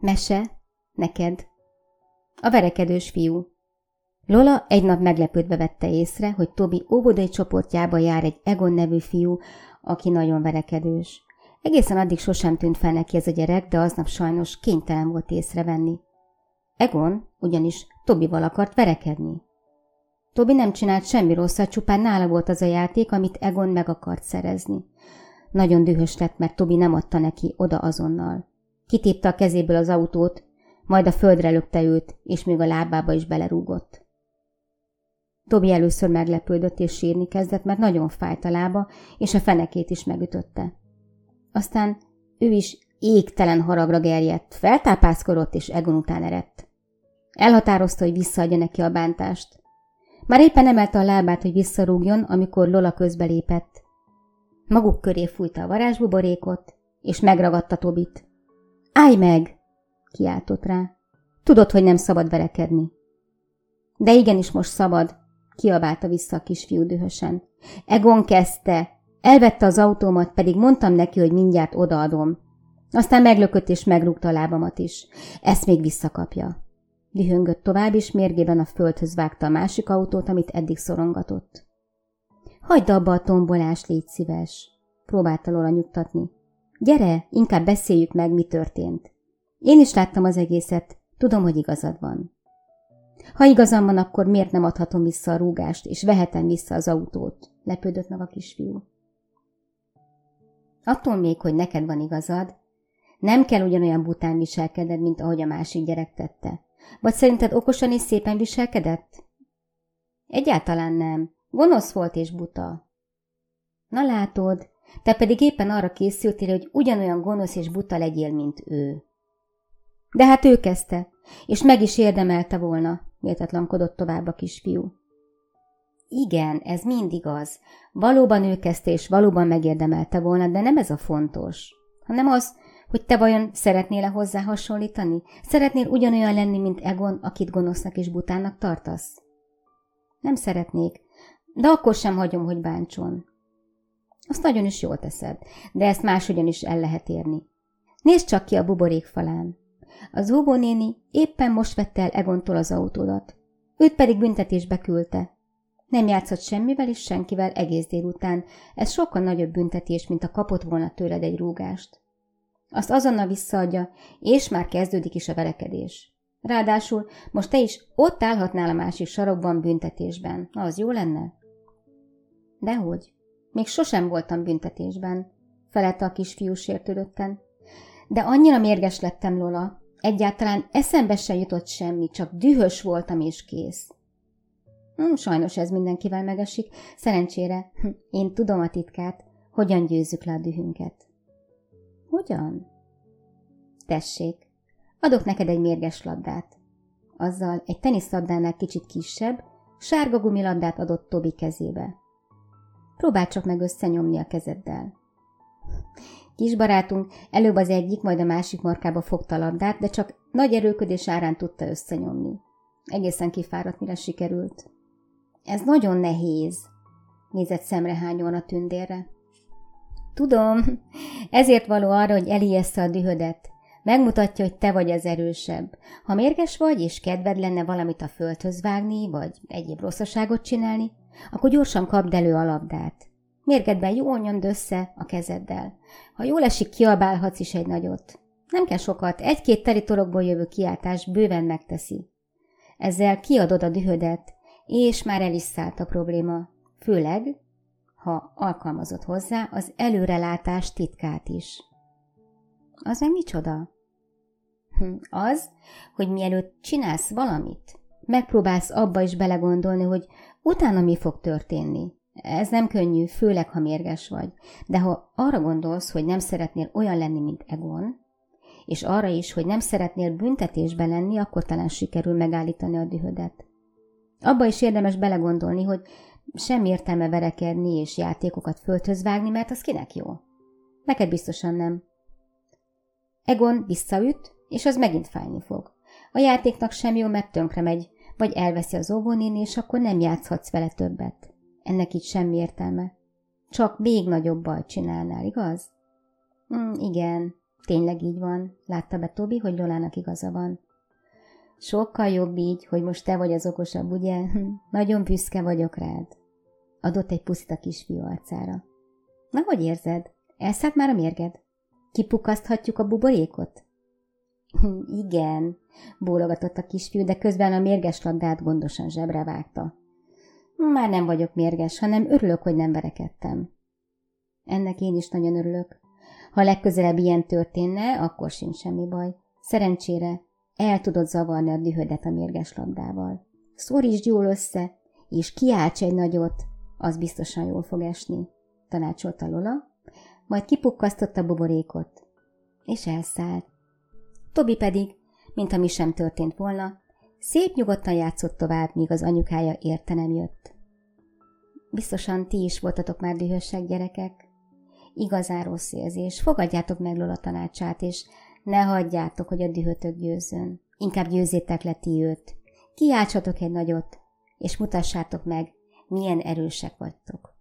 Mese? Neked? A verekedős fiú. Lola egy nap meglepődve vette észre, hogy Tobi óvodai csoportjába jár egy Egon nevű fiú, aki nagyon verekedős. Egészen addig sosem tűnt fel neki ez a gyerek, de aznap sajnos kénytelen volt észrevenni. Egon ugyanis Tobival akart verekedni. Tobi nem csinált semmi rosszat, csupán nála volt az a játék, amit Egon meg akart szerezni. Nagyon dühös lett, mert Tobi nem adta neki oda azonnal. Kitépte a kezéből az autót, majd a földre lökte őt, és még a lábába is belerúgott. Tobi először meglepődött és sírni kezdett, mert nagyon fájt a lába, és a fenekét is megütötte. Aztán ő is égtelen haragra gerjedt, feltápászkodott és Egon után eredt. Elhatározta, hogy visszaadja neki a bántást. Már éppen emelte a lábát, hogy visszarúgjon, amikor Lola közbelépett. Maguk köré fújta a varázsbuborékot, és megragadta Tobit. Állj meg! kiáltott rá. Tudod, hogy nem szabad verekedni. De igenis most szabad, kiabálta vissza a kisfiú dühösen. Egon kezdte. Elvette az autómat, pedig mondtam neki, hogy mindjárt odaadom. Aztán meglökött és megrúgta a lábamat is. Ezt még visszakapja. Dühöngött tovább, és mérgében a földhöz vágta a másik autót, amit eddig szorongatott. Hagyd abba a tombolást, légy szíves, próbálta Lola nyugtatni. Gyere, inkább beszéljük meg, mi történt. Én is láttam az egészet, tudom, hogy igazad van. Ha igazam van, akkor miért nem adhatom vissza a rúgást, és vehetem vissza az autót? lepődött meg a kisfiú. Attól még, hogy neked van igazad, nem kell ugyanolyan bután viselkedned, mint ahogy a másik gyerek tette. Vagy szerinted okosan és szépen viselkedett? Egyáltalán nem. Gonosz volt és buta. Na látod, te pedig éppen arra készültél, hogy ugyanolyan gonosz és buta legyél, mint ő. De hát ő kezdte, és meg is érdemelte volna, méltatlankodott tovább a kisfiú. Igen, ez mindig az. Valóban ő kezdte, és valóban megérdemelte volna, de nem ez a fontos, hanem az, hogy te vajon szeretnél-e hozzá hasonlítani? Szeretnél ugyanolyan lenni, mint Egon, akit gonosznak és butának tartasz? Nem szeretnék, de akkor sem hagyom, hogy bántson. Azt nagyon is jól teszed, de ezt máshogyan is el lehet érni. Nézd csak ki a buborék falán. Az óvó néni éppen most vette el Egontól az autódat. Őt pedig büntetésbe küldte. Nem játszott semmivel és senkivel egész délután. Ez sokkal nagyobb büntetés, mint a kapott volna tőled egy rúgást. Azt azonnal visszaadja, és már kezdődik is a verekedés. Ráadásul most te is ott állhatnál a másik sarokban büntetésben. Az jó lenne? Dehogy. Még sosem voltam büntetésben, felelte a kisfiú sértődötten. De annyira mérges lettem, Lola. Egyáltalán eszembe se jutott semmi, csak dühös voltam és kész. Hm, sajnos ez mindenkivel megesik. Szerencsére, hm, én tudom a titkát, hogyan győzzük le a dühünket. Hogyan? Tessék, adok neked egy mérges labdát. Azzal egy teniszlabdánál kicsit kisebb, sárga gumilabdát adott Tobi kezébe. Próbáld csak meg összenyomni a kezeddel. Kis barátunk előbb az egyik, majd a másik markába fogta a labdát, de csak nagy erőködés árán tudta összenyomni. Egészen kifáradt, mire sikerült. Ez nagyon nehéz, nézett szemrehányóan a tündérre. Tudom, ezért való arra, hogy elijeszte a dühödet. Megmutatja, hogy te vagy az erősebb. Ha mérges vagy, és kedved lenne valamit a földhöz vágni, vagy egyéb rosszaságot csinálni, akkor gyorsan kapd elő a labdát. Mérgedben jól nyomd össze a kezeddel. Ha jól esik, kiabálhatsz is egy nagyot. Nem kell sokat, egy-két teli torokból jövő kiáltás bőven megteszi. Ezzel kiadod a dühödet, és már el is szállt a probléma. Főleg, ha alkalmazott hozzá az előrelátás titkát is. Az meg micsoda? Hm, az, hogy mielőtt csinálsz valamit, megpróbálsz abba is belegondolni, hogy utána mi fog történni. Ez nem könnyű, főleg, ha mérges vagy. De ha arra gondolsz, hogy nem szeretnél olyan lenni, mint Egon, és arra is, hogy nem szeretnél büntetésben lenni, akkor talán sikerül megállítani a dühödet. Abba is érdemes belegondolni, hogy sem értelme verekedni és játékokat földhöz vágni, mert az kinek jó? Neked biztosan nem. Egon visszaüt, és az megint fájni fog. A játéknak sem jó, mert tönkre megy, vagy elveszi az óvónéni, és akkor nem játszhatsz vele többet. Ennek így semmi értelme. Csak még nagyobb bajt csinálnál, igaz? Mm, igen, Tényleg így van, látta be Tobi, hogy Lolának igaza van. Sokkal jobb így, hogy most te vagy az okosabb, ugye? Nagyon büszke vagyok rád. Adott egy puszit a kisfiú arcára. Na, hogy érzed? Elszállt már a mérged? Kipukaszthatjuk a buborékot? Igen, bólogatott a kisfiú, de közben a mérges labdát gondosan zsebre vágta. Már nem vagyok mérges, hanem örülök, hogy nem verekedtem. Ennek én is nagyon örülök. Ha legközelebb ilyen történne, akkor sincs semmi baj. Szerencsére el tudod zavarni a dühödet a mérges labdával. Szorítsd jól össze, és kiálts egy nagyot, az biztosan jól fog esni, tanácsolta Lola, majd kipukkasztotta buborékot, és elszállt. Tobi pedig, mint mi sem történt volna, szép nyugodtan játszott tovább, míg az anyukája érte nem jött. Biztosan ti is voltatok már dühösek, gyerekek. Igazán rossz érzés. Fogadjátok meg Lola tanácsát, és ne hagyjátok, hogy a dühötök győzzön. Inkább győzzétek le ti őt. Kiáltsatok egy nagyot, és mutassátok meg, milyen erősek vagytok.